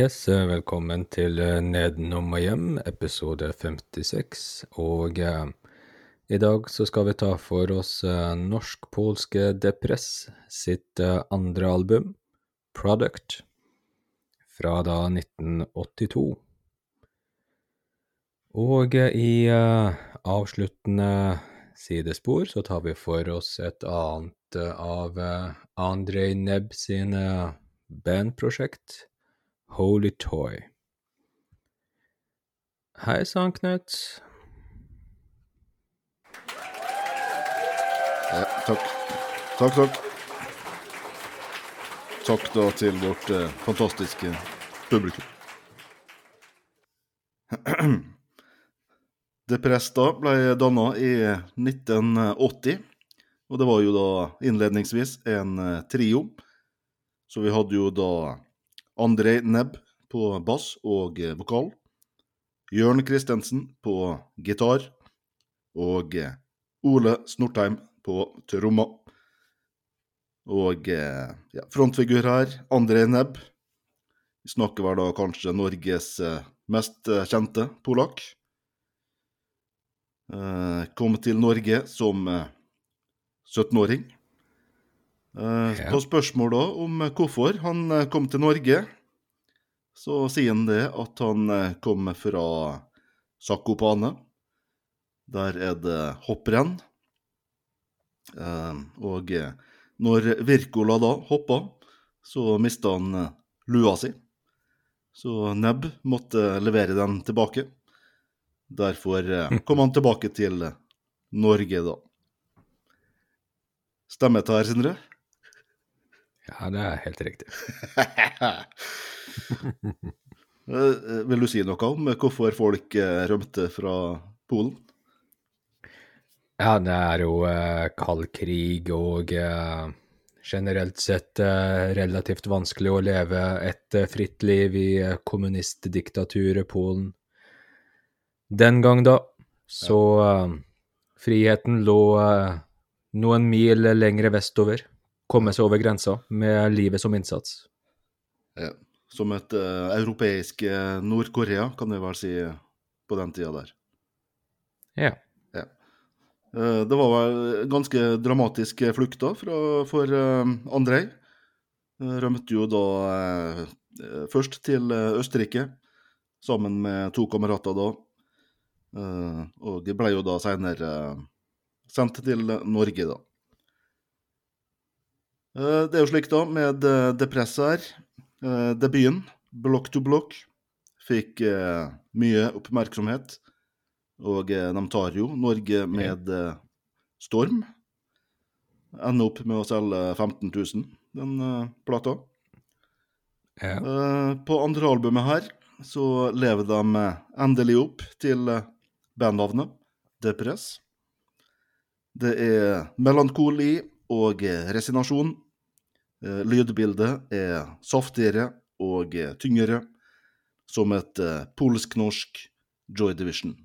Yes, eh, velkommen til eh, Nedenom og hjem, episode 56. Og eh, i dag så skal vi ta for oss eh, norsk-polske Depress sitt eh, andre album, Product, fra da 1982. Og eh, i avsluttende sidespor så tar vi for oss et annet av Andrej Nebb sine bandprosjekt. Holy Toy. Hei sann, Knut. Ja, takk. Takk, takk. Takk da til vårt eh, fantastiske publikum. Depress Presta ble danna i 1980, og det var jo da innledningsvis en eh, trio. Så vi hadde jo da Andrej Nebb på bass og eh, vokal. Jørn Christensen på gitar. Og eh, Ole Snortheim på tromma. Og eh, ja, frontfigur her, André Nebb. Vi snakker vel da kanskje Norges mest kjente polakk. Kom til Norge som eh, 17-åring. Eh, Ja. På spørsmål da om hvorfor han eh, kom til Norge, så sier han det at han eh, kom fra Sakopane. Der er det hopprenn. Og når Wirkola da hoppa, så mista han lua si. Så Nebb måtte levere den tilbake. Derfor kom han tilbake til Norge, da. Stemmer dette her, Sindre? Ja, det er helt riktig. Vil du si noe om hvorfor folk eh, rømte fra Polen? Ja, det er jo eh, kald krig og eh, generelt sett eh, relativt vanskelig å leve et fritt liv i kommunistdiktaturet Polen. Den gang, da, så friheten lå noen mil lengre vestover. Komme seg over grensa med livet som innsats. Ja. Som et uh, europeisk eh, Nord-Korea, kan vi vel si, på den tida der. Ja. Eh, Det var vel ganske dramatisk flukt da fra, for Andrej. Rømte jo da først til Østerrike, sammen med to kamerater da. Og de ble jo da senere eh, sendt til Norge, da. Eh, Det er jo slik da med eh, Depress her. Eh, Debuten, Block to Block, fikk mye oppmerksomhet. Og de tar jo Norge med storm. Ender opp med å selge 15 000, den plata. ja. På andre albumet her så lever de endelig opp til bandnavnet Depress. Det er melankoli og eh, resignasjon. Eh, Lydbildet er saftigere og eh, tyngre, som et polsk-norsk Joy Division.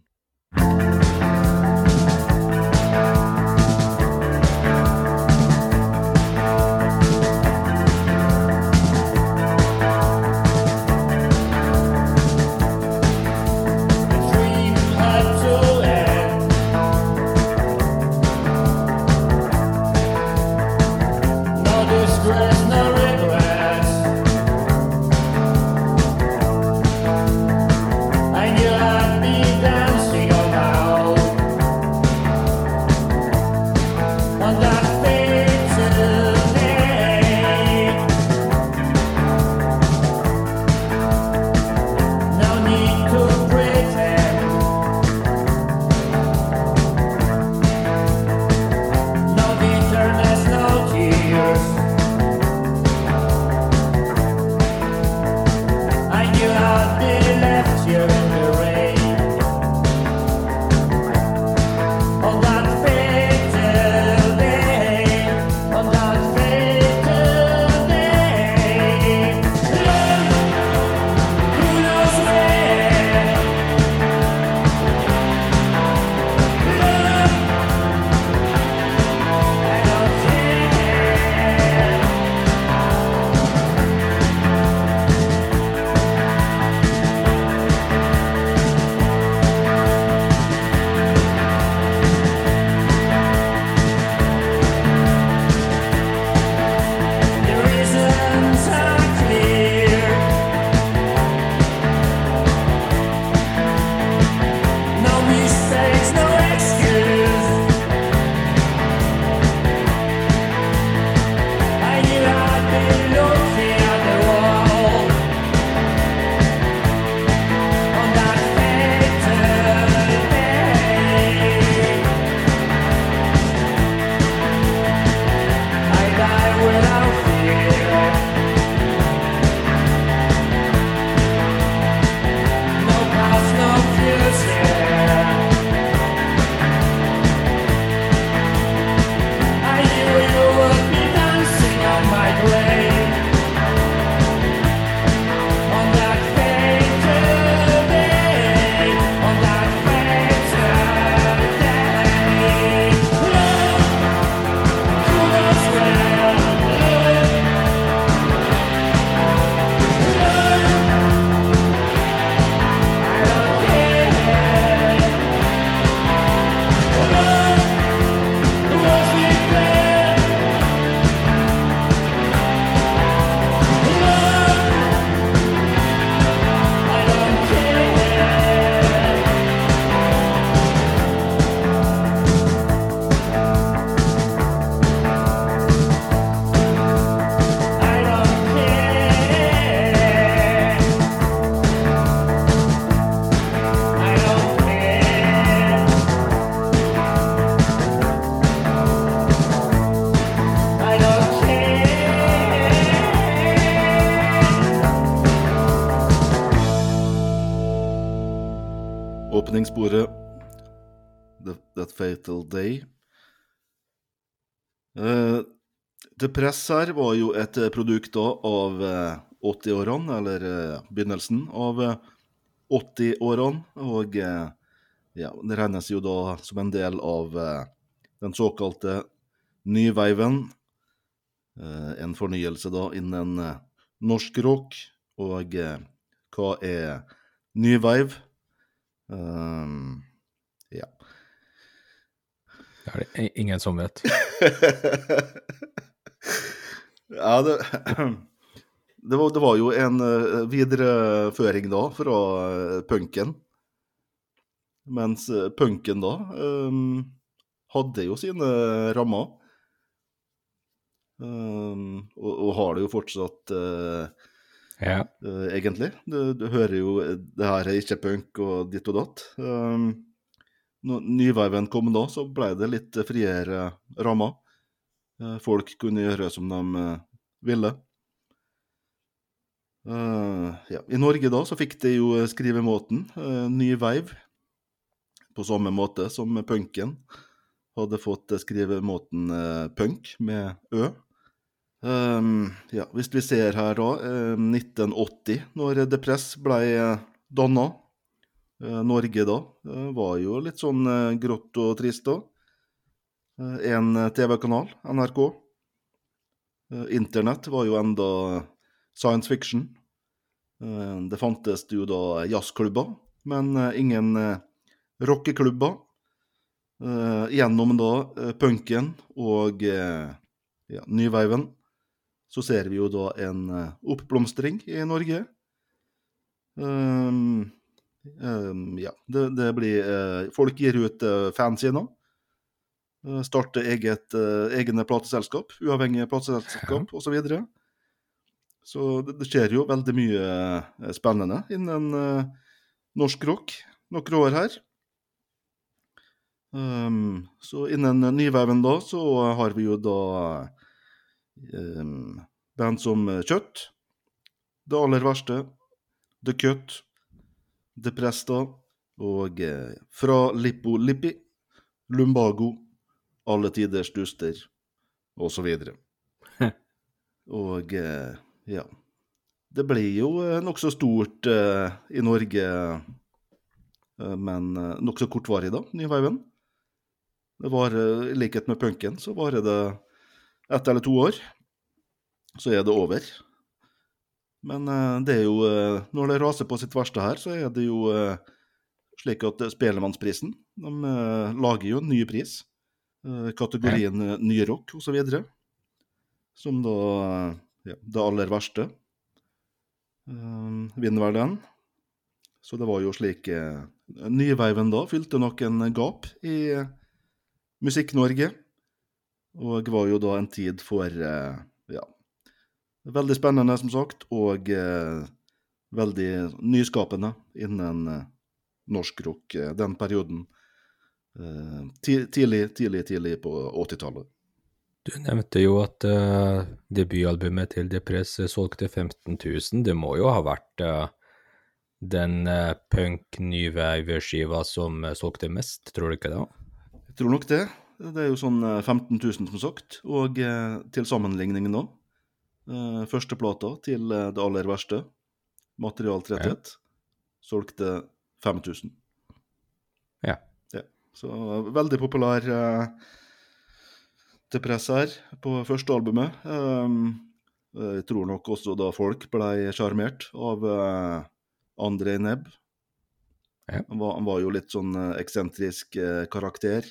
The Press her var jo et eh, produkt da av eh, 80-årene, eller eh, begynnelsen av eh, 80-årene. Og eh, ja, det regnes jo da som en del av eh, den såkalte nyveiven. Eh, en fornyelse da innen eh, norsk rock. Og eh, hva er nyveiv? Um, ja. Det er det ingen som vet. ja, det, det, var, det var jo en eh, videreføring da fra eh, punken. Mens eh, punken da um, hadde jo sine rammer. Um, og, og har det jo fortsatt uh, Ja. uh, egentlig. Du, du hører jo det her er ikke punk og ditt og datt. Um, når nyveiven kom da, så ble det litt friere rammer. Eh, folk kunne gjøre som de eh, ville. Eh, ja. I Norge da så fikk de jo skrivemåten ny veiv, på samme måte som punken hadde fått skrivemåten punk med ø. Um, ja, hvis vi ser her da, eh, 1980, når The Press ble danna. Norge da var jo litt sånn grått og trist da. Eh, en eh, TV-kanal, NRK. Eh, Internett var jo enda science fiction. Det fantes jo da jazzklubber, men ingen rockeklubber. Gjennom da punken og ja, nyveiven så ser vi jo da en oppblomstring i Norge. Um, um, ja, det, det blir uh, Folk gir ut uh, fanziner. Uh, starter eget, eh, egne plateselskap, uavhengige plateselskap osv. Så, videre. så det, det skjer jo veldig mye eh, spennende innen eh, norsk rock noen år her. Um, så innen nyveven da, så har vi jo da um, band som eh, Kjøtt, Det aller verste, The Cut, The Presta og eh, Fra Lippo Lippi, Lumbago, Alle tiders duster, og så videre. og eh, ja Det blir jo eh, nokså stort eh, i Norge, eh, men eh, nokså kortvarig, da, Nyveiven. Det var, I likhet med punken, så varer det ett eller to år så er det over. Men det er jo Når det raser på sitt verste her, så er det jo slik at Spelemannsprisen de lager jo en ny pris. Eh, kategorien eh, ny rock osv. Som da eh, ja, det aller verste vinner vel den. Så det var jo slik Nyveiven da fylte nok en gap i Musikk-Norge. Og var jo da en tid for ja, veldig spennende, som sagt, og veldig nyskapende innen norsk rock den perioden. Eh, ti tidlig, tidlig, tidlig på 80-tallet. Du nevnte jo at uh, debutalbumet til Depress solgte 15 000. Det må jo ha vært uh, den uh, punk-nyveiv-skiva som eh, solgte mest, tror du ikke det? Jeg tror nok det. Det er jo sånn eh, 15 000, som sagt. Og eh, til sammenligning nå, uh, førsteplata til eh, det aller verste, Materialtretthet, solgte 5000. Så eh, veldig populær eh, til press her på første albumet. Um, jeg tror nok også da folk ble sjarmert av eh, André Nebb. Ja. Han, var, han var jo litt sånn eh, eksentrisk eh, karakter.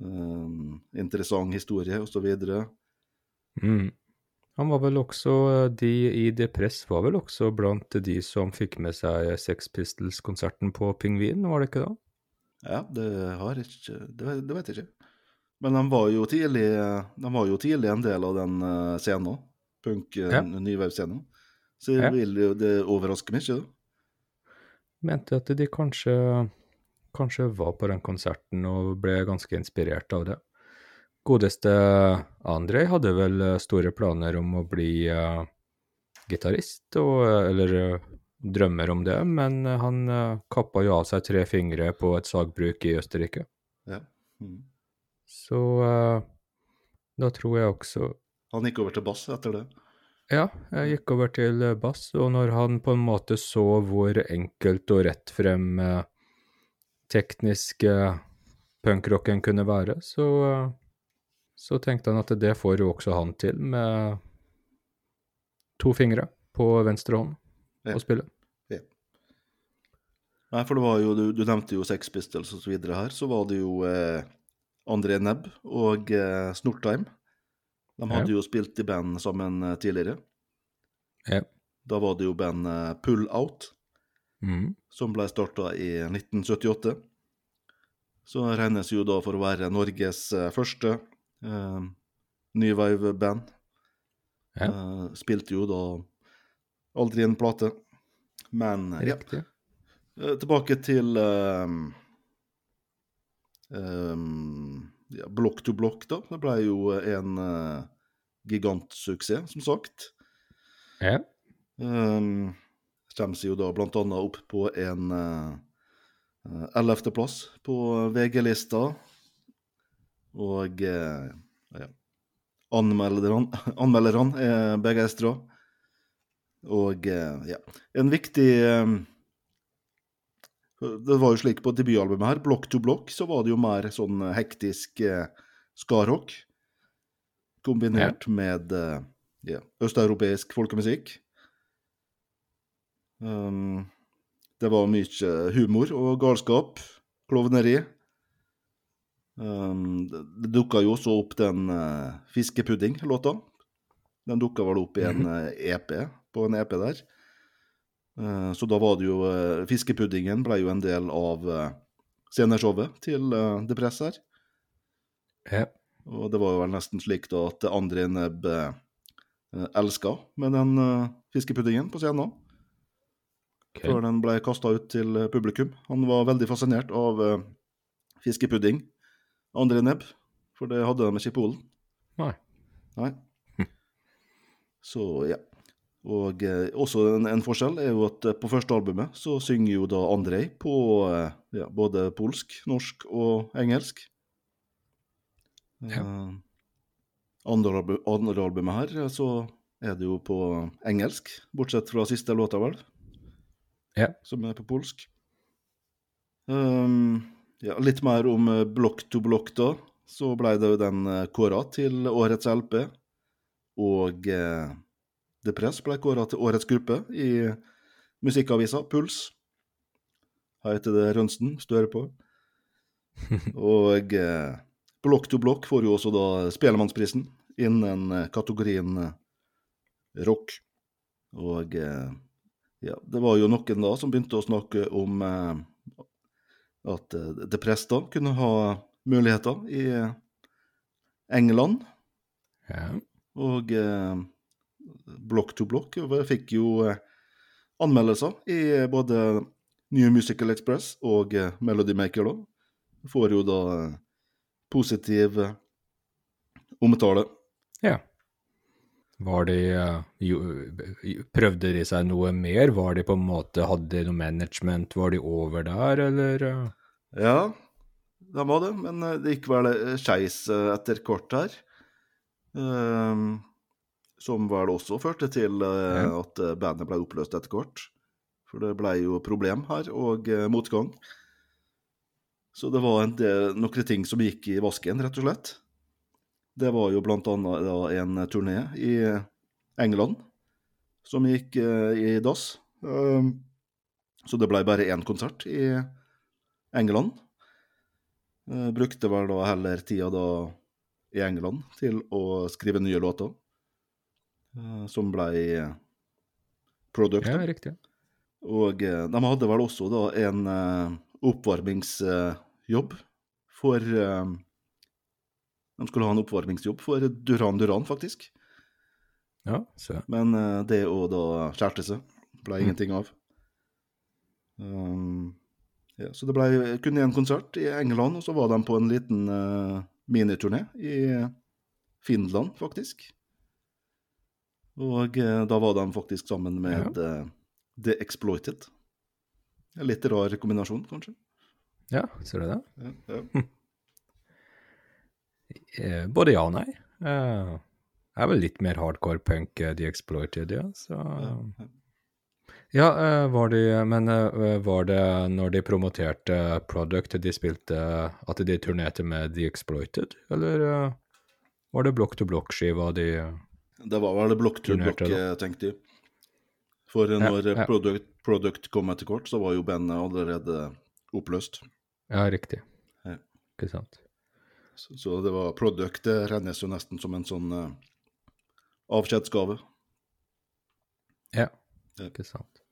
Um, interessant historie, osv. Mm. Han var vel også, eh, de i Depress var vel også blant de som fikk med seg Sex Pistols-konserten på Pingvin, var det ikke da? Ja, det har jeg ikke Det, det vet jeg ikke. Men de var jo tidlig, var jo tidlig en del av den scenen òg. Punk, uh, Ja. nyvevscenen. Så Ja. vil det overrasker meg ikke. da. Mente at de kanskje, kanskje var på den konserten og ble ganske inspirert av det. Godeste Andrej hadde vel eh, store planer om å bli uh, gitarist, eh, eller eh, drømmer om det, men eh, han uh, kappa jo av seg tre fingre på et sagbruk i Østerrike. Ja. Mm. Så eh, da tror jeg også Han gikk over til bass etter det. Ja, jeg gikk over til eh, bass, og når han på en måte så hvor enkelt og rett frem eh, teknisk eh, punkrocken kunne være, så, eh, så tenkte han at det får jo også han til med to fingre på venstre hånd Ja. å spille. Nei, for det var jo, du, du nevnte jo Sex Pistols og så videre her, så var det jo eh, André Nebb og eh, Snortheim. De hadde jo spilt i band sammen eh, tidligere. Ja. Da var det jo bandet Pull Out, Mm. som ble starta i 1978. Så regnes jo da for å være Norges eh, første eh, New Wave-band. Ja. Eh, spilte jo da aldri en plate. Men eh, ja, Eh, Tilbake til um, um, ja, Blokk to blokk, da. Det ble jo en uh, gigantsuksess, som sagt. Ja. Um, kommer seg jo da blant annet opp på en ellevteplass på VG-lista. Og uh, ja. Anmelderne, anmelderne er begeistra. Og eh, ja. En viktig eh, Det var jo slik på debutalbumet her, Block to Block, så var det jo mer sånn hektisk eh, skarrock. Kombinert med eh, ja, østeuropeisk folkemusikk. Um, det var mye humor og galskap, klovneri. Um, det det dukka jo også opp den uh, Fiskepudding-låta. Den dukka vel opp i en uh, EP, på en EP der. Eh, så da var det jo eh, Fiskepuddingen ble jo en del av uh, sceneshowet til The Press her. Ja. Og det var jo vel nesten slik da at André Nebb elska med den fiskepuddingen på scenen. Okay. Før den ble kasta ut til eh, publikum. Han var veldig fascinert av fiskepudding. André Nebb. For det hadde de ikke i Polen. Nei. Nei. Så ja. Og eh, også en, en forskjell er jo at eh, på første albumet så synger jo da Andrej på eh, ja, både polsk, norsk og engelsk. Ja. Eh, andre, andre albumet her eh, så er det jo på engelsk, bortsett fra siste låta, vel, Ja. som er på polsk. Um, ja, litt mer om Block to Block, da. Så ble det jo den kåra til årets LP. Og eh, The Press ble kåra til årets gruppe i musikkavisa Puls. Her heter det Rønsten, Støre på. Og eh, Block to Block får jo også da Spelemannsprisen innen eh, kategorien eh, rock. Og eh, ja, det var jo noen da som begynte å snakke om eh, at eh, The Press da kunne ha muligheter i England. Ja. Og eh, Block to Block fikk jo eh, anmeldelser i både New Musical Express og eh, Melody Maker, da. Får jo da eh, positiv eh, omtale. ja. Var de eh, jo, Prøvde de seg noe mer? Var de på en måte Hadde de noe management? Var de over der, eller? eh? Ja, de var det, men eh, det gikk vel eh, skeis eh, etter kort her. Ehm, som vel også førte til eh, Ja. at eh, bandet ble oppløst etter hvert. For det ble jo problem her, og eh, motgang. Så det var en del, noen ting som gikk i vasken, rett og slett. Det var jo blant annet en turné i England som gikk i dass. Ehm, så det ble bare én konsert i England. Brukte vel da heller tida da i England til å skrive nye låter, som ble produktet. Ja, riktig. Og eh, de hadde vel også da en eh, oppvarmingsjobb for eh, De skulle ha en oppvarmingsjobb for Duran Duran, faktisk. Ja, så. Men eh, det å da skjærte seg, ble Mm. ingenting av. Um, ja, så det ble kun én konsert i England, og så var de på en liten uh, miniturné i Finland, faktisk. Og eh, da var de faktisk sammen med ja. The Exploited. En litt rar kombinasjon, kanskje. Ja, ser du det? Ja, ja. Eh, Både ja og nei. Eh, Jeg er vel litt mer hardcore punk eh, The Exploited, ja. Så ja. Eh, var de Men eh, var det når de promoterte Product de spilte At de turnerte med The Exploited, eller eh, var det blokk-to-blokk skiva de Det var vel blokk to blokk, eh, tenkte jeg. For eh, når ja. product, product kom etter kort, så var jo bandet allerede oppløst. Ja, riktig. Ja. Ikke sant. Så, så det var product det regnes jo nesten som en sånn uh, avskjedsgave. Ja, Ja. ikke sant.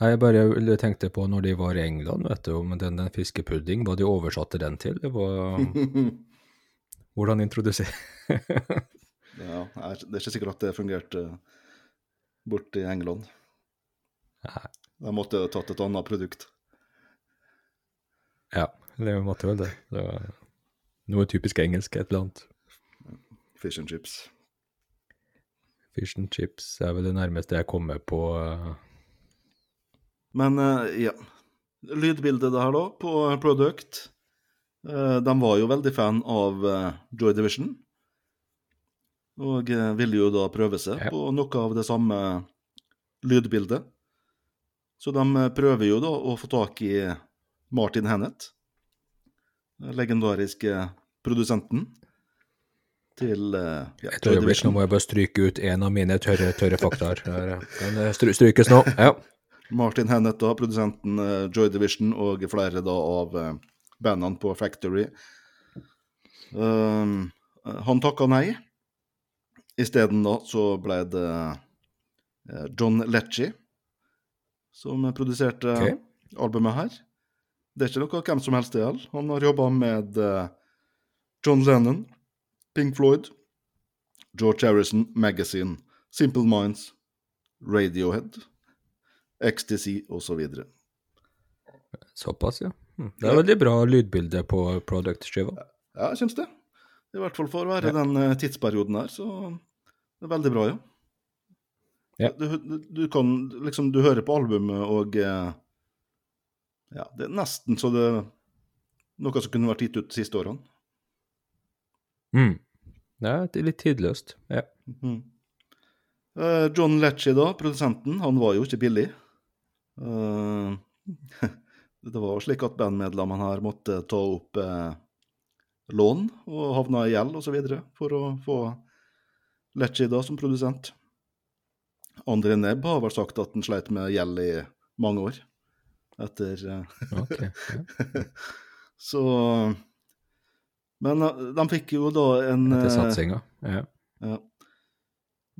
Nei, Jeg bare tenkte på når de var i England, vet du, om den, den fiskepudding, hva de oversatte den til. Det var, hvordan introdusere ja, det er ikke sikkert at det fungerte borte i England. Nei. De måtte ha tatt et annet produkt. Ja, det måtte vel det. det var noe typisk engelsk, et eller annet. Fish and chips. Fish and chips er vel det nærmeste jeg kommer på eh, Men eh, ja, lydbildet der da, på Product, eh, de var jo veldig fan av eh, Joy Division. Og eh, ville jo da prøve seg Ja. på noe av det samme lydbildet. Så de eh, prøver jo da å få tak i Martin Hennett, den legendariske produsenten til eh, ja, Et øyeblikk, nå må jeg bare stryke ut en av mine tørre, tørre faktaer. Den strykes nå. Ja. Martin Hennett, da, produsenten Joy Division, og flere da av bandene på Factory. Um, han takka nei. Isteden da så ble det eh, John Lecce som produserte okay. albumet her. Det er ikke noe hvem som helst det gjelder. Han har jobba med eh, John Lennon, Pink Floyd, George Harrison Magazine, Simple Minds, Radiohead, Ecstasy osv. Såpass, ja. Hm. Det er veldig bra lydbilde på product-skiva. Ja, jeg syns det. I hvert fall for å være den eh, tidsperioden her, så det er veldig bra, ja. Ja. Du, du, kan liksom Du hører på albumet, og eh, Ja, det er nesten så det Noe som kunne vært gitt ut de siste årene. Mm. Det er litt tidløst. Ja. Mm. John Lecce, da, produsenten, han var jo ikke billig. Det var slik at bandmedlemmene her måtte ta opp lån og havna i gjeld osv. for å få Lecce da som produsent. André Nebb har vel sagt at han sleit med gjeld i mange år etter okay, okay. Så Men eh, de fikk jo da en Etter eh, satsinga. Ja. ja.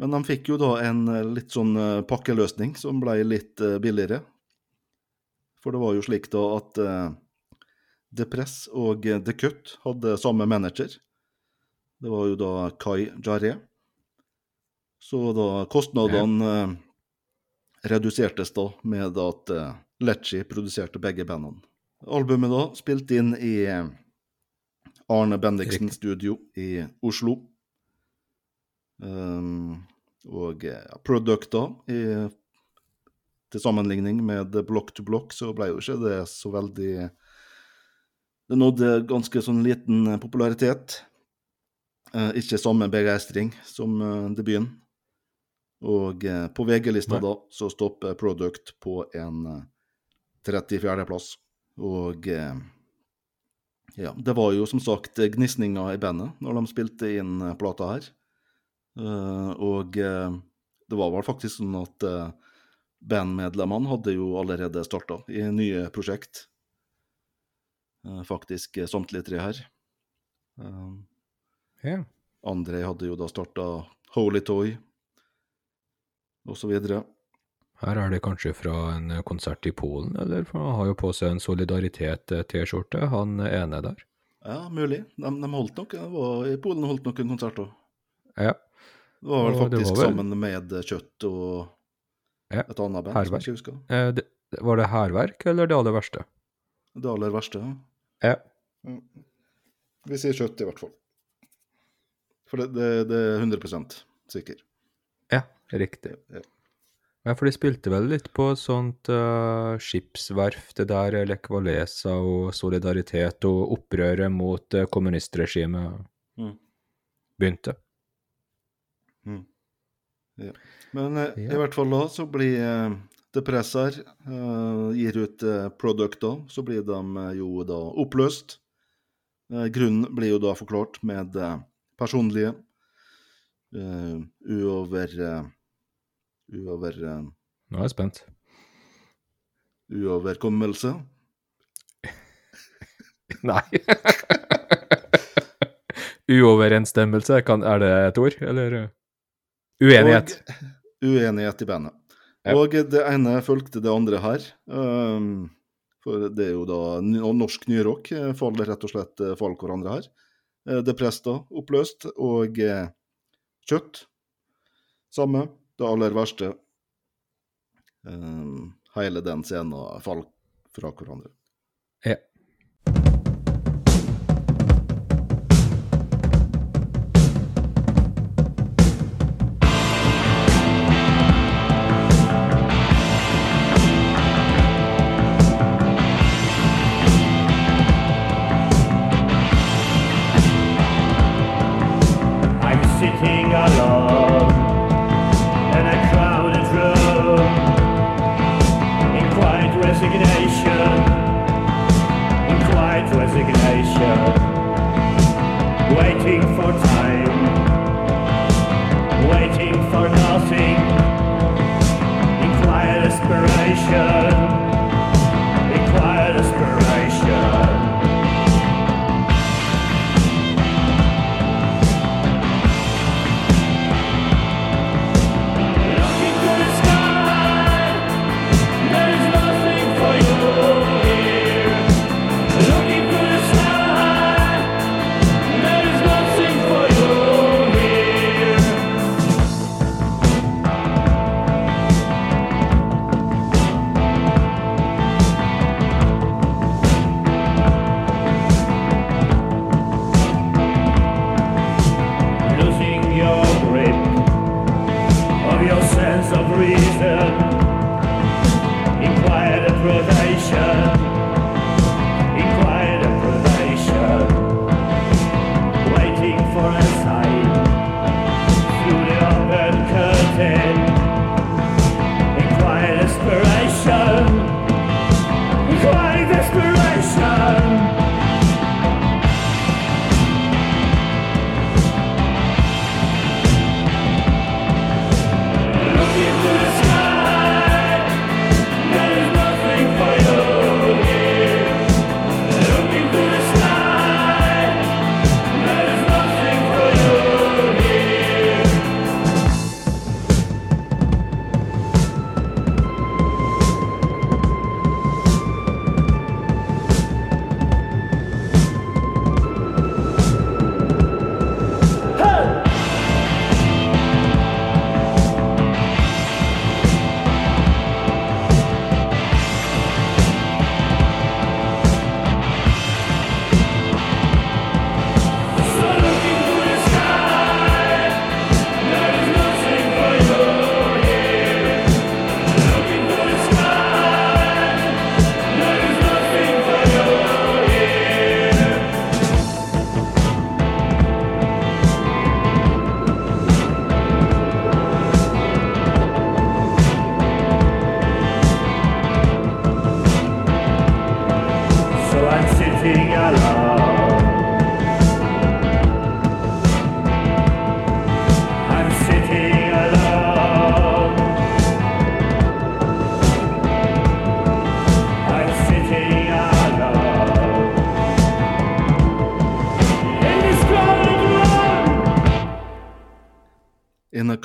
Men de fikk jo da en eh, litt sånn eh, pakkeløsning som ble litt eh, billigere. For det var jo slik da at eh, The Press og eh, The Cut hadde samme manager. Det var jo da Kai Jarre. Så da kostnadene ja. redusertes da med at Lecci produserte begge bandene. Albumet da spilt inn i eh, Arne Bendiksen studio i Oslo. Um, og ja, produkter i, til sammenligning med Block to Block, så ble jo ikke det så veldig Det nådde ganske sånn liten eh, popularitet. Eh, ikke samme begeistring som eh, debuten. Og på VG-lista da så stopper Product på en eh, 34.-plass. Og ja, det var jo som sagt gnisninger i bandet når de spilte inn plata her. Eh, og det var vel faktisk sånn at bandmedlemmene hadde jo allerede starta i nye prosjekt. Eh, faktisk eh, samtlige tre her. Eh, yeah. André hadde jo da starta Holy Toy, videre. Her er det kanskje fra en eh, konsert i Polen, eller? For han har jo på seg en Solidaritet-T-skjorte, han ene der. Ja, mulig. De, de holdt nok, var, I Polen holdt nok en konsert òg. Ja. Det var vel faktisk var vel- sammen med Kjøtt og Ja, et annet band som jeg ikke husker. Eh, det, var det hærverk, eller det aller verste? Det aller verste. Ja. Vi sier Kjøtt, i hvert fall. For det, det, det er 100 sikker. Ja, riktig. Ja. Ja, for de spilte vel litt på sånt uh, skipsverft der Lech Walesa og Solidaritet og opprøret mot uh, kommunistregimet Mm. begynte. Men uh, Ja. i hvert fall da så blir Depressor eh, gir ut eh, produkter, så blir de eh, jo da oppløst. Grunnen blir jo da forklart med personlige uover Uover Nå er jeg spent. uoverkommelse. Nei. Uoverensstemmelse, er det et ord, eller? Uenighet. Og uenighet i bandet. Ja. Og det ene fulgte det andre her. Um, for det er jo da Norsk nyrock eh, faller rett og slett eh, faller hverandre her. Eh, Depresta oppløst, og Kjøtt samme. Det aller verste. Um, hele den scenen faller fra hverandre. Ja.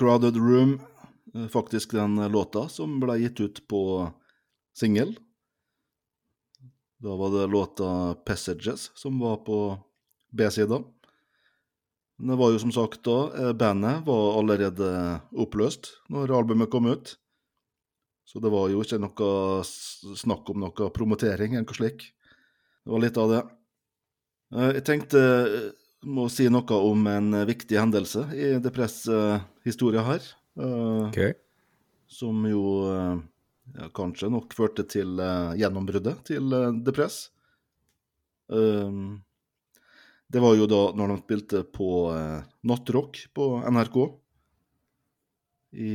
Crowded Room, eh, faktisk den eh, låta som ble gitt ut på singel. Da var det låta 'Passages' som var på B-sida. Men Det var jo som sagt da, eh, bandet var allerede oppløst når albumet kom ut. Så det var jo ikke noe snakk om noe promotering eller noe slik. Det var litt av det. Jeg tenkte må si noe om en viktig hendelse i Depress-historia her. Eh, Ok. som jo eh, ja, kanskje nok førte til eh, gjennombruddet til Depress. Det var jo da når de spilte på Nattrock på NRK i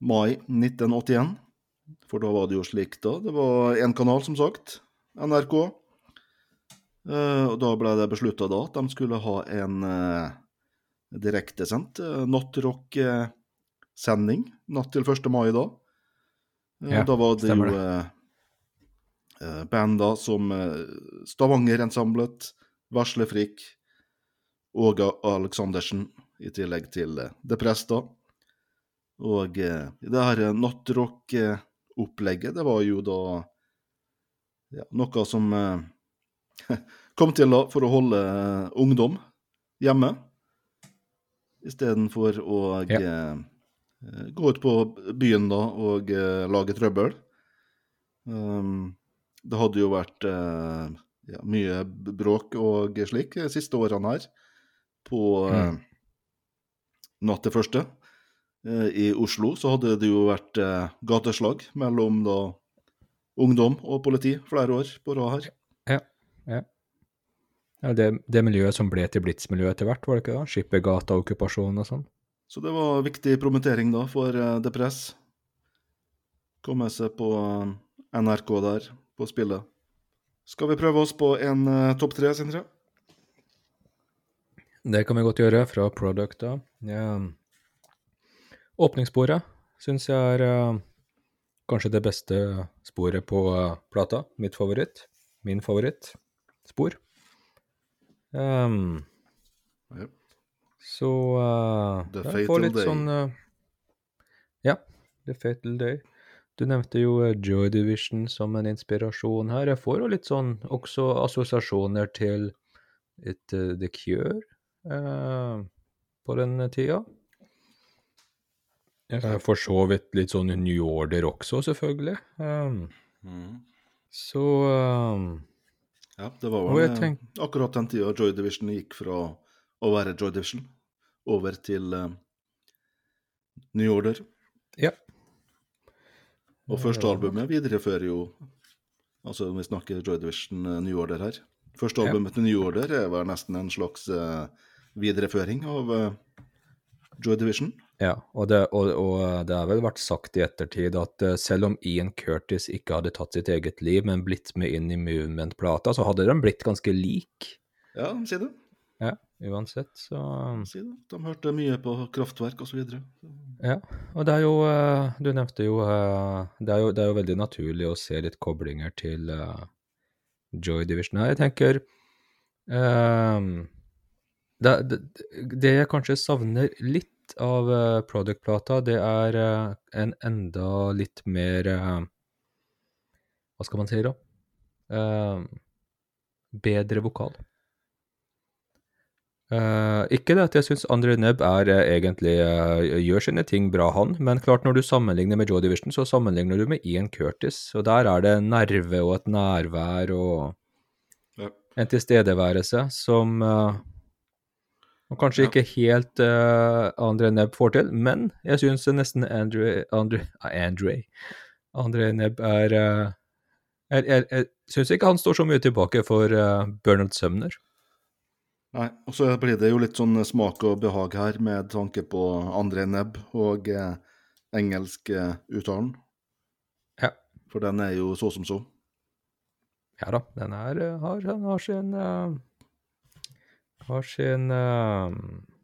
mai 1981. For da var det jo slik, da. Det var én kanal, som sagt. NRK. Og da ble det beslutta da at de skulle ha en direktesendt eh, nattrock-sending natt til 1. mai da. Eh, Ja, da var det jo eh, eh, band da som eh, Stavanger-ensemblet, Veslefrik, og Aleksandersen, i tillegg til eh, Press, da. Og eh, det her eh, nattrock-opplegget, det var jo da ja, noe som eh, kom til da for å holde eh, ungdom hjemme, istedenfor å Ja. eh, gå ut på byen da og eh, lage trøbbel. Um, det hadde jo vært eh, ja, mye bråk og slik de siste årene her på eh, Mm. natt til første. Eh, I Oslo så hadde det jo vært eh, gateslag mellom da ungdom og politi flere år på rad her. Ja, Ja, det, det miljøet som ble til Blitz-miljøet etter hvert, var det ikke da? Skippergata, okkupasjon og sånn. Så det var viktig promotering da for Depress. Press. Komme seg på eh, NRK der, på spillet. Skal vi prøve oss på en uh, topp tre, Sindre? Det kan vi godt gjøre fra Producta. Ja. Åpningssporet syns jeg er uh, kanskje det beste sporet på uh, plata. Mitt favoritt. Min favorittspor. Um, yep. så uh, The jeg får Fatal litt Day. sånn uh, Ja, The Fatal Day. Du nevnte jo eh, Joy Division som en inspirasjon her. Jeg får jo litt sånn også assosiasjoner til et, uh, The Cure uh, på den tida. For så vidt litt sånn New Order også, selvfølgelig. Um, så um, Ja, det var vel eh, tenk- akkurat den tida Joy Division gikk fra å være Joy Division over til uh, New Order. ja. Og første albumet viderefører jo Altså, vi snakker Joy Division uh, New Order her. Første Ja. albumet til New Order var nesten en slags uh, videreføring av Joy Division. Ja, og det, og, og det har vel vært sagt i ettertid at eh, selv om Ian Curtis ikke hadde tatt sitt eget liv, men blitt med inn i Movement-plata, så hadde de blitt ganske lik. Ja, si det. Ja, uansett, så Si det. De hørte mye på kraftverk osv. Ja, og det er jo eh, Du nevnte jo eh, det, er jo det er jo veldig naturlig å se litt koblinger til eh, Joy Division her. Jeg tenker um, det, det, det jeg kanskje savner litt av uh, Product-plata, det er uh, en enda litt mer uh, Hva skal man si, da? Bedre vokal. Eh, ikke det at jeg syns André Nebb er eh, egentlig eh, gjør sine ting bra, han, men klart når du sammenligner med Joe Division, så sammenligner du med Ian Curtis, og der er det nerve og et nærvær og en tilstedeværelse som eh, man kanskje ikke helt uh, André Nebb får til, men jeg syns nesten Andre, Andre, Andre, André Nebb er uh, Jeg, jeg, jeg syns ikke han står så mye tilbake for uh, Bernard Sumner. Nei, og så blir det jo litt sånn smak og behag her med tanke på André Nebb og uh, engelsk Uh. Ja. For den er jo så som så. Ja da, den er, eh, har, den har sin eh, Har sin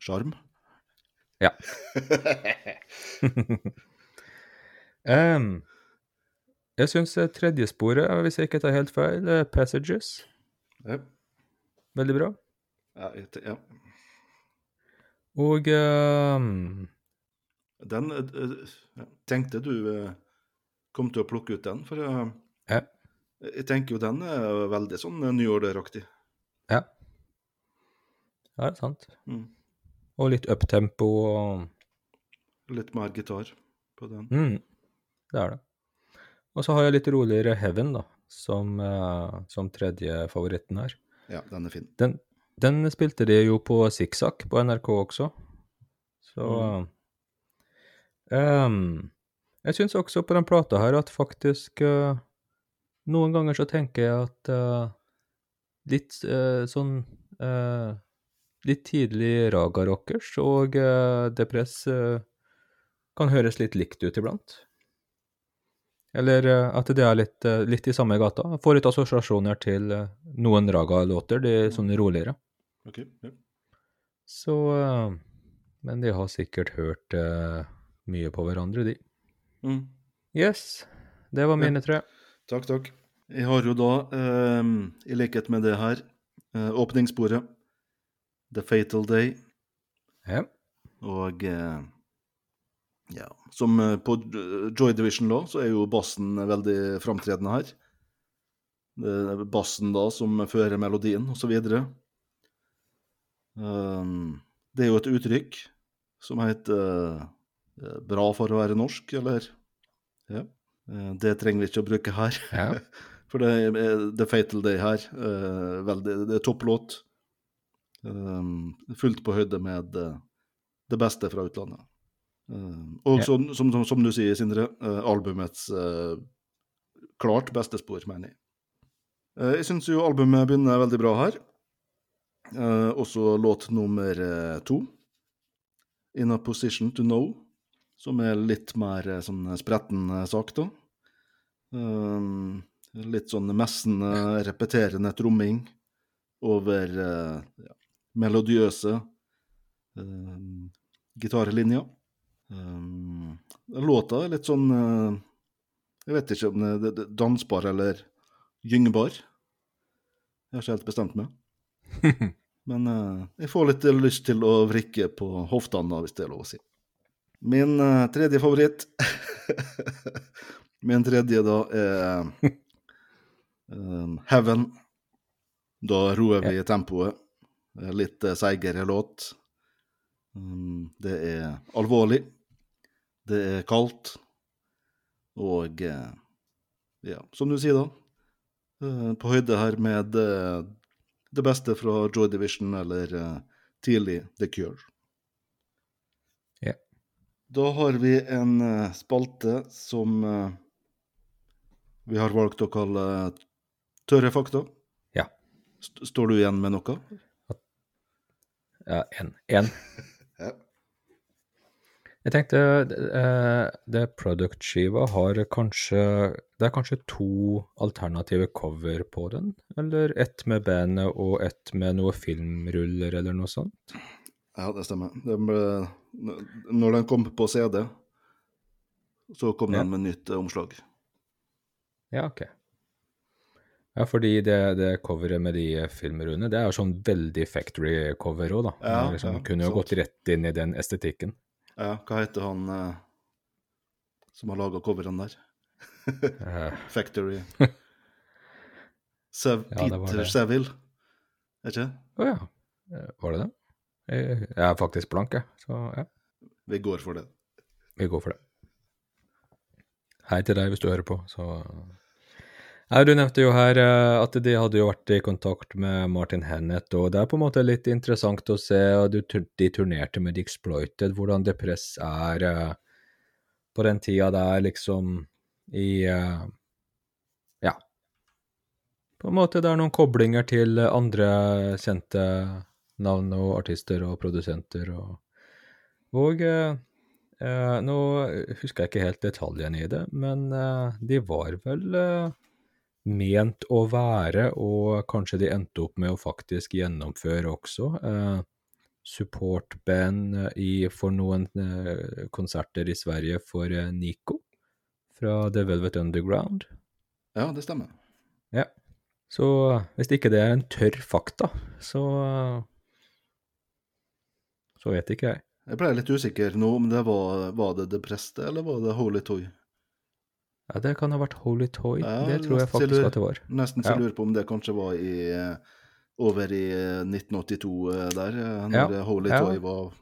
Sjarm? Uh... Ja. um, jeg syns tredje sporet, hvis jeg ikke tar helt feil, er Passages. Ja. Veldig bra. Ja, ja. Og um... Den eh, eh. Tenkte du eh, kom til å plukke ut den, for eh, Ja. jeg tenker jo den er veldig sånn eh, New Order-aktig. Ja. Ja, det er sant. Mm. Og litt uptempo og Litt mer gitar på den. mm, Det er det. Og så har jeg litt roligere Heaven, da, som, eh, som tredje favoritten her. Ja, den er fin. Den, den spilte de jo på Sikksakk på NRK også. Så ehm, Jeg syns også på den plata her at faktisk uh, Noen ganger så tenker jeg at uh, litt uh, sånn Litt tidlig Raga Rockers og uh, Depress uh, kan høres litt likt ut iblant. Eller uh, at det er litt, litt i samme gata. Får litt assosiasjoner til noen Raga-låter, de sånn roligere. Ok, ja. Så Men de har sikkert hørt mye på hverandre, de. Mm. Yes, det var Ja. mine tre. Takk, takk. Jeg har jo da, i likhet med det her, åpningssporet. The Fatal Day. Ja. Og eh, ja, som eh, på eh, Joy Division da, så er jo bassen veldig framtredende her. Det er bassen da som fører melodien. Um, det er jo et uttrykk som heter 'bra for å være norsk', eller Ja. Det trenger vi ikke å bruke her. Ja. For det er The Fatal Day her. veldig, det er topplåt. Um, fullt på høyde med eh, det beste fra utlandet. Um, og så, som, som, som, du sier, Sindre, eh, albumets eh, klart beste spor, mener jeg. Eh, jeg syns jo albumet begynner veldig bra her. Eh, også låt nummer eh, to, 'In a Position to Know', som er litt mer eh, sånn spretten eh, sak, da. Litt sånn messende, repeterende tromming over eh, ja, melodiøse uh, gitarlinja. Um, låta er litt sånn uh, Jeg vet ikke om det er dansbar eller gyngbar. Jeg har ikke helt bestemt meg. Men uh, jeg får litt lyst til å vrikke på hoftene, hvis det er lov å si. Min uh, tredje favoritt Min tredje da er Heaven. Da roer vi tempoet. Er Litt eh, seigere låt. Um, det er alvorlig. Det er kaldt. Og eh, ja, som du sier, da. eh, på høyde her med eh, det beste fra Joy Division eller eh, tidlig The Cure. Ja. Da har vi en eh, spalte som eh, vi har valgt å kalle Tørre fakta. Ja. St står du igjen med noe? Ja, én. Én. Ja. Jeg tenkte det det product-skiva har kanskje Det er kanskje to alternative cover på den? Eller ett med bandet og ett med noe filmruller eller noe sånt? Ja, det stemmer. Den ble, når den kom på CD, så kom Ja. den med nytt eh, omslag. Ja, ok. Ja, fordi det, det coveret med de filmrullene, det er jo sånn veldig factory-cover òg, da. Ja, Det liksom, ja, kunne jo sant. gått rett inn i den estetikken. Ja, hva heter han eh, som har laga coverne der? Eh, Factory. Sev Ja, Peter. Seville, er ikke det? Å ja. Eh, Var det det? Jeg, jeg er faktisk blank, jeg. Så ja, Vi går for det. vi går for det. Hei til deg hvis du hører på, så ja, Du nevnte jo her eh, at de hadde jo vært i kontakt med Martin Hennett, og det er på en måte litt interessant å se at De turnerte med The Exploited, hvordan Depress er eh, på den tida der, liksom i eh, Ja. På en måte det er noen koblinger til andre kjente navn og artister og produsenter og Og eh, nå husker jeg ikke helt detaljene i det, men eh, de var vel eh, ment å være, og kanskje de endte opp med å faktisk gjennomføre også, eh, supportband eh, i, for noen eh, konserter i Sverige for eh, Nico fra The Velvet Underground. Ja, det stemmer. Ja. Så hvis ikke det er en tørr fakta, så så vet ikke jeg. Jeg ble litt usikker nå om det var, var det det preste, eller var det Holy Toy? Ja, det kan ha vært Holy Toy. Ja, det tror jeg faktisk lurer, at det var. Nesten så Ja. lurer på om det kanskje var i eh, over i eh, 1982 eh, der, eh, når Ja, Holy. Toy var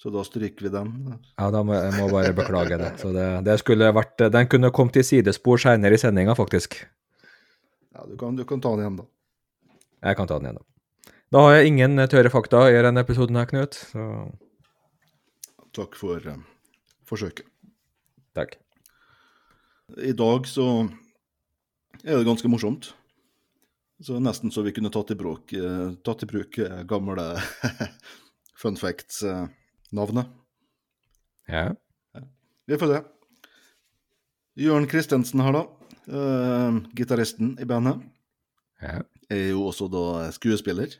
Så da stryker vi den. Ja, da må jeg må bare beklage det. Så det, det skulle vært Den kunne kommet i sidespor seinere i sendinga, faktisk. Ja, du kan, du kan ta den igjen, da. Jeg kan ta den igjen, da. Da har jeg ingen tørre fakta i denne episoden her, Knut. Så Takk for eh, forsøket. takk. I dag så er det ganske morsomt. Så nesten så vi kunne tatt i bruk, eh, tatt i bruk eh, gamle fun facts-navnet. Ja. Vi får se. Jørn Kristensen her, da. eh, gitaristen i bandet. ja. er jo også da skuespiller.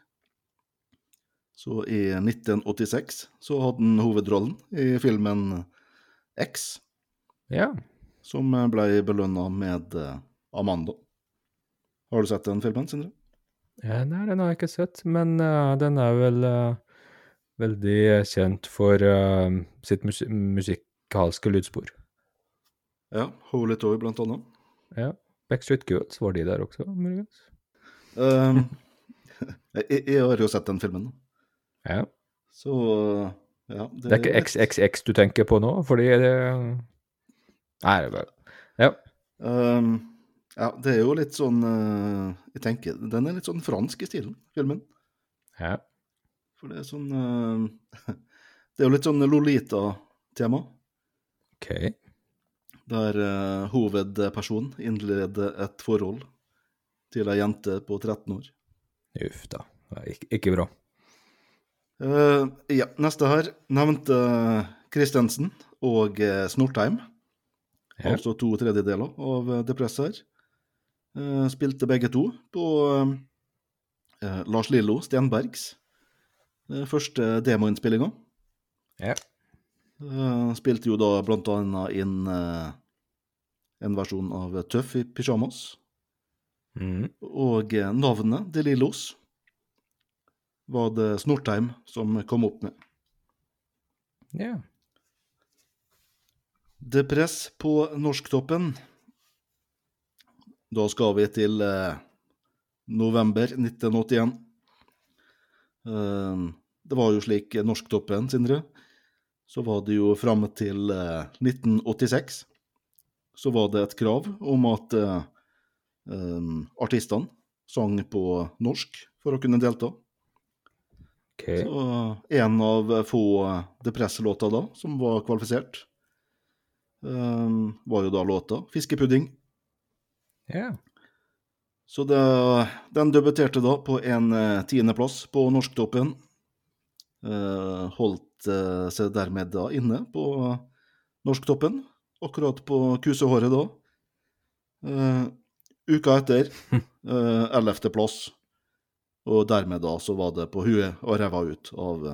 Så i 1986 så hadde han hovedrollen i filmen X, Ja. Som ble belønna med eh, Amanda. Har du sett den filmen, Sindre? Ja, nei, den har jeg ikke sett, men uh, den er vel uh, veldig kjent for uh, sitt mus musikalske lydspor. Ja, Holy Toy blant annet. Ja. Backstreet Girls, var de der også, muligens? Um, jeg, jeg har jo sett den filmen, Ja. så ja. Det er ikke XXX du tenker på nå, fordi det Nei, det er bare Ja. Um, ja, det er jo litt sånn uh, Jeg tenker, Den er litt sånn fransk i stilen, filmen. ja. For det er sånn uh, Det er jo litt sånn Lolita-tema. OK. Der uh, hovedpersonen innleder et forhold til ei jente på 13 år. Uff da. Ikke, ikke bra. Uh, ja, neste her nevnte Christensen og Snortheim. Ja. Altså to tredjedeler av depresser. Eh, spilte begge to på eh, Lars Lillo Stenbergs eh, første demoinnspillinga. Ja. Eh, spilte jo da blant annet inn eh, en versjon av Tøff i pysjamas. Mm. Og eh, navnet De Lillos var det Snortheim som kom opp med. ja. Depress på norsktoppen. Da skal vi til eh, november 1981. Eh, det var jo slik eh, Norsktoppen, Sindre. Så var det jo fram til eh, 1986 så var det et krav om at eh, eh, artistene sang på norsk for å kunne delta. Okay. Så en av få Depress-låter da, som var kvalifisert, eh, var jo da låta 'Fiskepudding'. Ja. Så det, den debuterte da på en eh, tiendeplass på Norsktoppen. Eh, holdt eh, seg dermed da inne på Norsktoppen, akkurat på kusehåret da. Uka etter, ellevteplass. Og dermed da så var det på huet og ræva ut av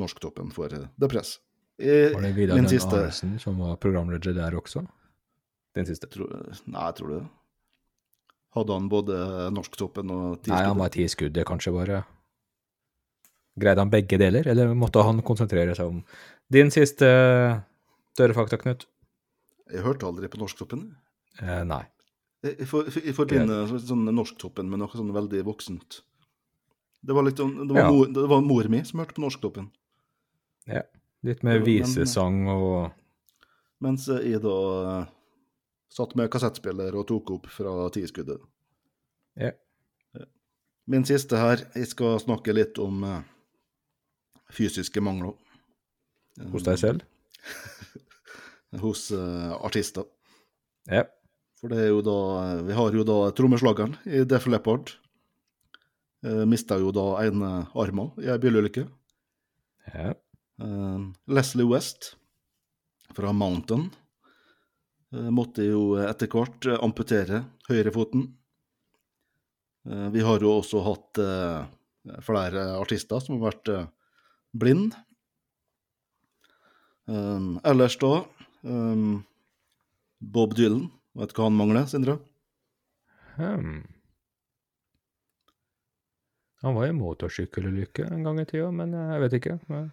Norsktoppen for Depress. Eh, Var det Vidar siste Arnesen som var programleder der også? Den siste. tro, Nei, jeg tror det. Hadde han både Norsktoppen og Nei, han var ti skudd, det kanskje bare Greide han begge deler, eller måtte han konsentrere seg om din siste større Knut? Jeg hørte aldri på Norsktoppen. Eh, nei. Jeg, for, jeg forbinder sånn Norsktoppen med noe sånn veldig voksent. Det var, litt, sånn- det var, Ja. mor, det var mor mi som hørte på Norsktoppen. Litt mer visesang og Mens jeg da eh, satt med kassettspiller og tok opp fra tiskuddet. Ja. Min siste her, jeg skal snakke litt om eh, fysiske mangler. hos deg selv? Hos uh, artister. Ja. For det er jo da Vi har jo da trommeslageren i Def Leppard. Uh, Mista jo da ene armen i ei bilulykke. ja. Eh, Leslie West fra Mountain eh, måtte jo etter hvert eh, amputere høyrefoten. Vi har jo også hatt flere artister som har vært blind. Ellers da Bob Dylan. Vet du hva han mangler, Sindre? Hmm. Han var i motorsykkelulykke en gang i tida, men jeg vet ikke. Men-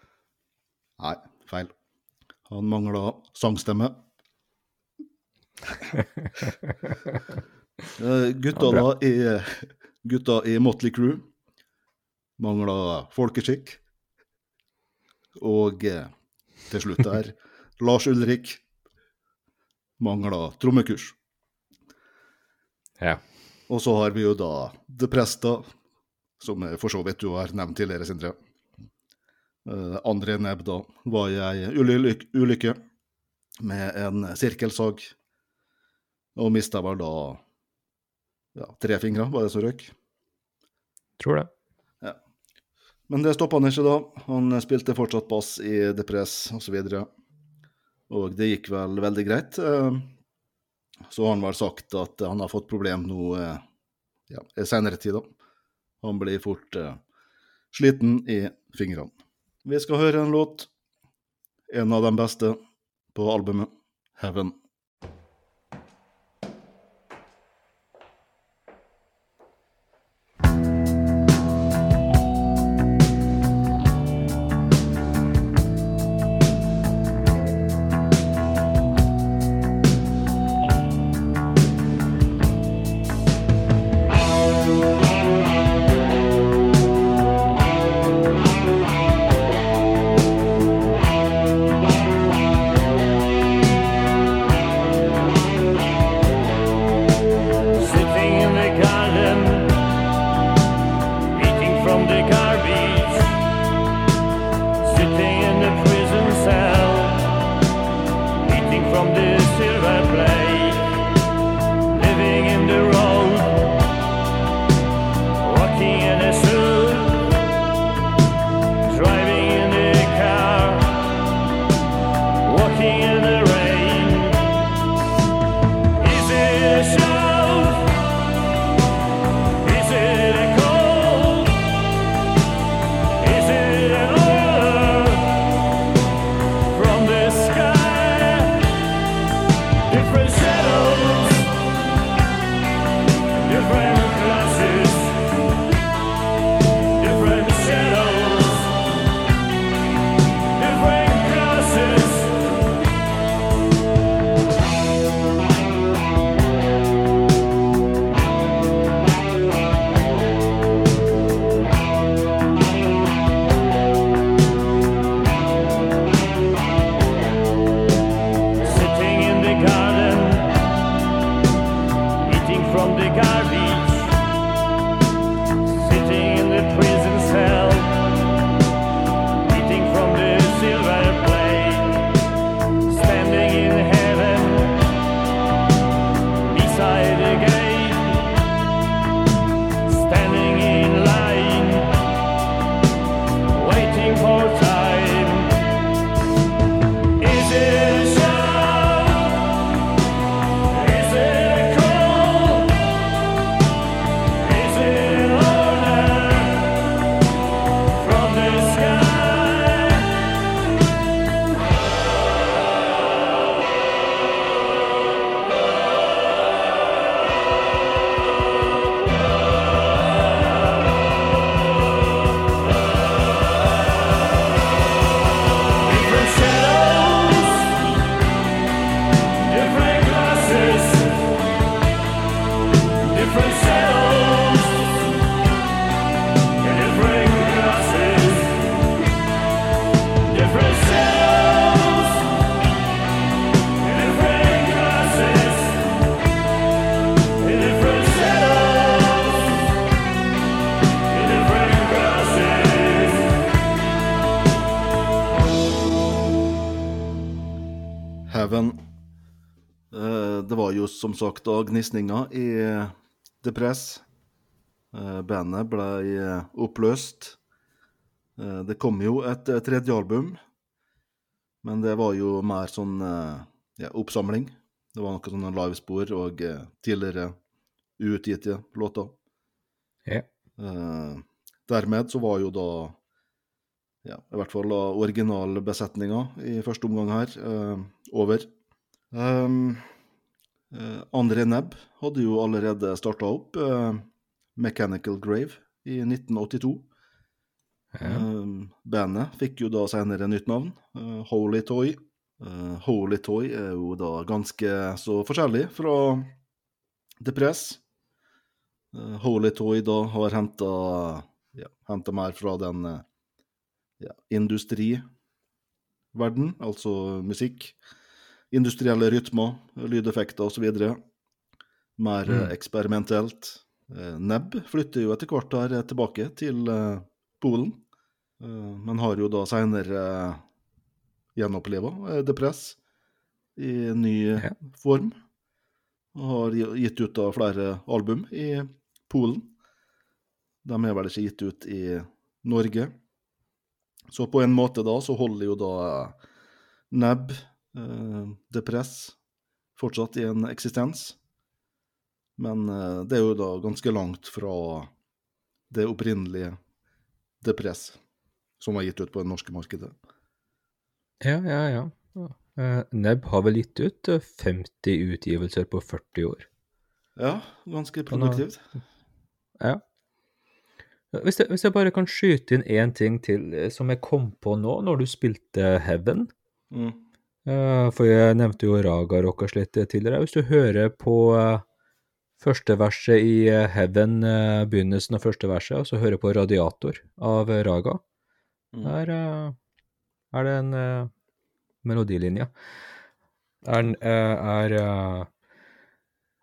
Nei, feil. Han mangla sangstemme. Eh, gutta, Ja, da i, gutta i Motley Crew mangla folkeskikk. Og eh, til slutt der Lars Ulrik mangla trommekurs. Ja. Og så har vi jo da The Presta, som for så vidt du har nevnt tidligere, Sindre. Uh, André Nebb da var i ei ulykke, med en sirkelsag Og mista vel da ja, tre fingre, var det som røk. Tror det. Men det stoppa han ikke da. Han spilte fortsatt bass i Depress osv. Og, så og det gikk vel veldig greit. Eh, Så har han vel sagt at han har fått problem nå eh, ja, i senere tid, da. Han blir fort eh, sliten i fingrene. Vi skal høre en låt. En av de beste på albumet, 'Heaven'. Sagt da gnisninger i Depress. Press. Bandet ble eh, oppløst. Eh, Det kom jo et eh, tredje album, men det var jo mer sånn eh, ja, oppsamling. Det var noen sånne livespor og eh, tidligere uutgitte låter. Ja. Eh, dermed så var jo da ja, i hvert fall originalbesetninga i første omgang her eh, over. Um, eh, André Nebb hadde jo allerede starta opp eh, Mechanical Grave i 1982. Ja. Um, bandet fikk jo da senere nytt navn, eh, Holy Toy. Eh, Holy Toy er jo da ganske så forskjellig fra Depress. Press. Holy Toy da har henta ja, hentet mer fra den eh, ja, industriverden, altså musikk. Industrielle rytmer, lydeffekter osv. Mer eh, Mm. eksperimentelt. Eh, Nebb flytter jo etter hvert her tilbake til eh, Polen, eh, men har jo da seinere gjenoppleva eh, Depress i ny Ja. form. Og har gitt ut da flere album i Polen. De er vel ikke gitt ut i Norge. Så på en måte da så holder jo da Nebb, eh, Depress, fortsatt i en eksistens. Men eh, det er jo da ganske langt fra det opprinnelige Depress, som var gitt ut på det norske markedet. Ja, ja, ja. Uh, Nebb har vel gitt ut eh, 50 utgivelser på 40 år. Ja, ganske produktivt. Ja. Hvis jeg, hvis jeg bare kan skyte inn én ting til eh, som jeg kom på nå, når du spilte Heaven. Mm. Eh, For jeg nevnte jo Raga Rockas litt tidligere. Hvis du hører på eh, første verset i eh, Heaven, eh, begynnelsen av første verset, og så hører på Radiator av eh, Raga, Mm. der eh, er det en eh, melodilinje. Er, eh, er eh,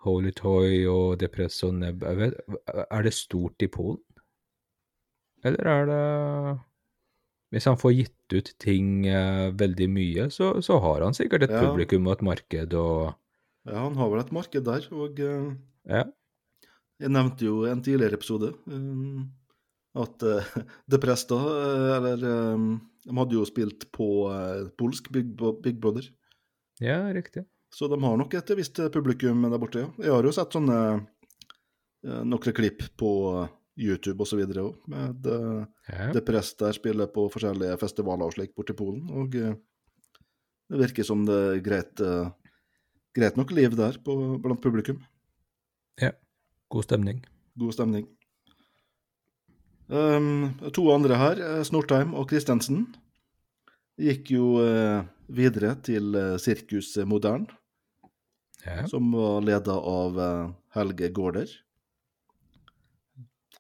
Holy Toy og Depresso Nebb Er det stort i Polen? Eller er det Hvis han får gitt ut ting eh, veldig mye, så, så har han sikkert et Ja. publikum og et marked og Ja, han har vel et marked der, og eh, Ja. jeg nevnte jo i en tidligere episode um, at uh, Depress da, eh, eller um, De hadde jo spilt på uh, polsk Big, Big Brother, ja, riktig. så de har nok et visst publikum der borte, ja. Jeg har jo sett sånne uh, noen klipp på YouTube videre òg, med eh, Ja. Depress der spiller på forskjellige festivaler og slik borti Polen, og eh, det virker som det er greit, eh, greit nok liv der på, blant publikum. Ja. God stemning. God stemning. Um, to andre her, Snortheim og Christensen, gikk jo uh, videre til Sirkus Modern, Ja. som var leda av uh, Helge Gaarder.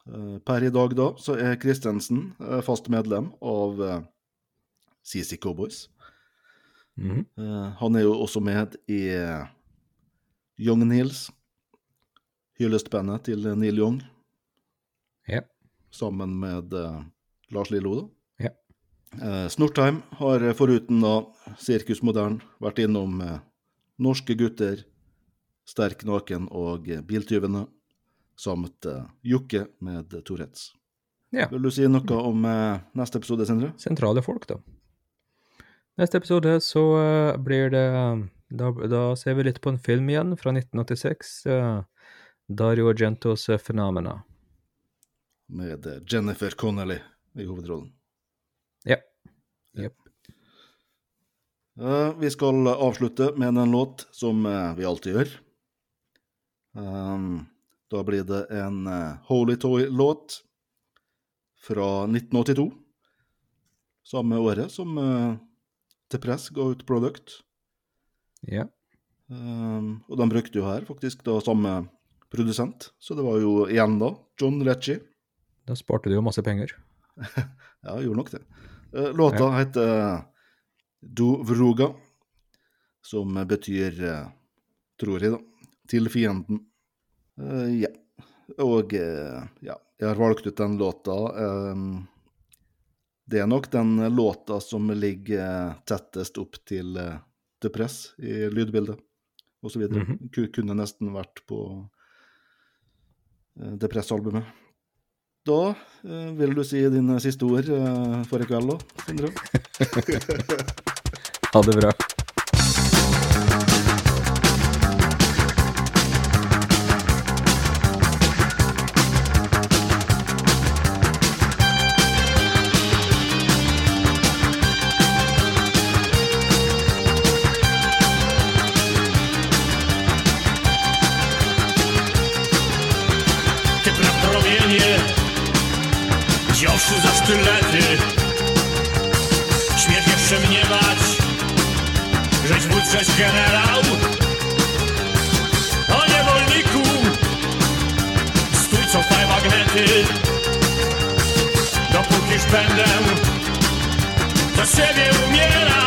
Eh, per i dag da, så er Christensen eh, fast medlem av eh, CC Cowboys. Mm Eh, han er jo også med i eh, Young Nils, hyllestbandet til Neil Young, Ja. sammen med eh, Lars Lillo. da. Ja. Eh, Snortheim har eh, foruten da Sirkus Modern vært innom eh, Norske gutter, Sterk naken og eh, Biltyvene, samt uh, Jokke med Tourettes. Ja. Vil du si noe om uh, neste episode, Sindre? Sentrale folk, da. Neste episode så uh, blir det da, da ser vi litt på en film igjen fra 1986. Uh, Dario Argentos eh, 'Phenomena'. Med eh, Jennifer Connelly i hovedrollen. Ja. Yep. Eh, vi skal avslutte med en låt som eh, vi alltid gjør. Um, da blir det en eh, Holy Toy-låt fra 1982. Samme året som uh, Press ga ut Product. Ja. Um, og de brukte jo her faktisk da samme produsent, så det var jo igjen da John Lecce. Da sparte du jo masse penger. Ja, gjorde nok det. Eh, Låta heter Do Vruga, som betyr, eh, tror jeg, da, til fienden. Eh, ja. Og uh, ja, jeg har valgt ut den låta. eh, det er nok den låta som ligger tettest opp til uh, Depress i lydbildet, osv. Mm -hmm. Kunne nesten vært på uh, Depress-albumet. Da vil du si dine siste ord for i kveld, òg, Sindre? Ha det bra. Magnety Dopókiż będę Za siebie umierał